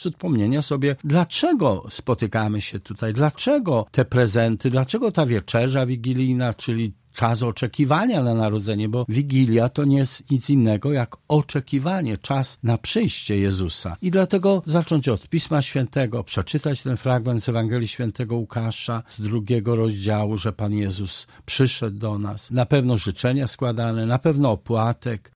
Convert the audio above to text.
przypomnienia sobie, dlaczego spotykamy się tutaj, dlaczego te prezenty, dlaczego ta wieczerza wigilijna, czyli czas oczekiwania na narodzenie, bo Wigilia to nie jest nic innego jak oczekiwanie, czas na przyjście Jezusa. I dlatego zacząć od Pisma Świętego, przeczytać ten fragment z Ewangelii Świętego Łukasza z drugiego rozdziału, że Pan Jezus przyszedł do nas. Na pewno życzenia składane, na pewno opłatek,